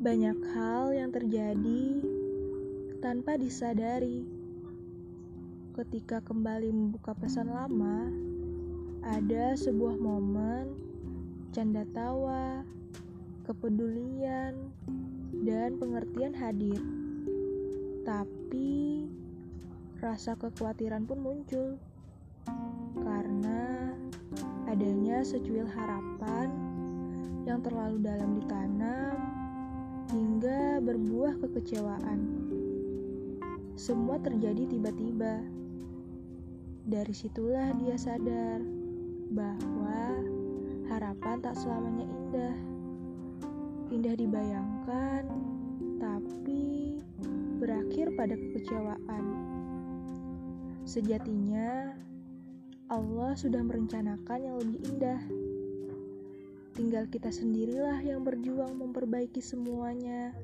Banyak hal yang terjadi tanpa disadari. Ketika kembali membuka pesan lama, ada sebuah momen canda tawa, kepedulian, dan pengertian hadir. Tapi rasa kekhawatiran pun muncul karena adanya secuil harapan yang terlalu dalam ditanam hingga berbuah kekecewaan. Semua terjadi tiba-tiba. Dari situlah dia sadar bahwa harapan tak selamanya indah. Indah dibayangkan, tapi berakhir pada kekecewaan. Sejatinya, Allah sudah merencanakan yang lebih indah. Tinggal kita sendirilah yang berjuang memperbaiki semuanya.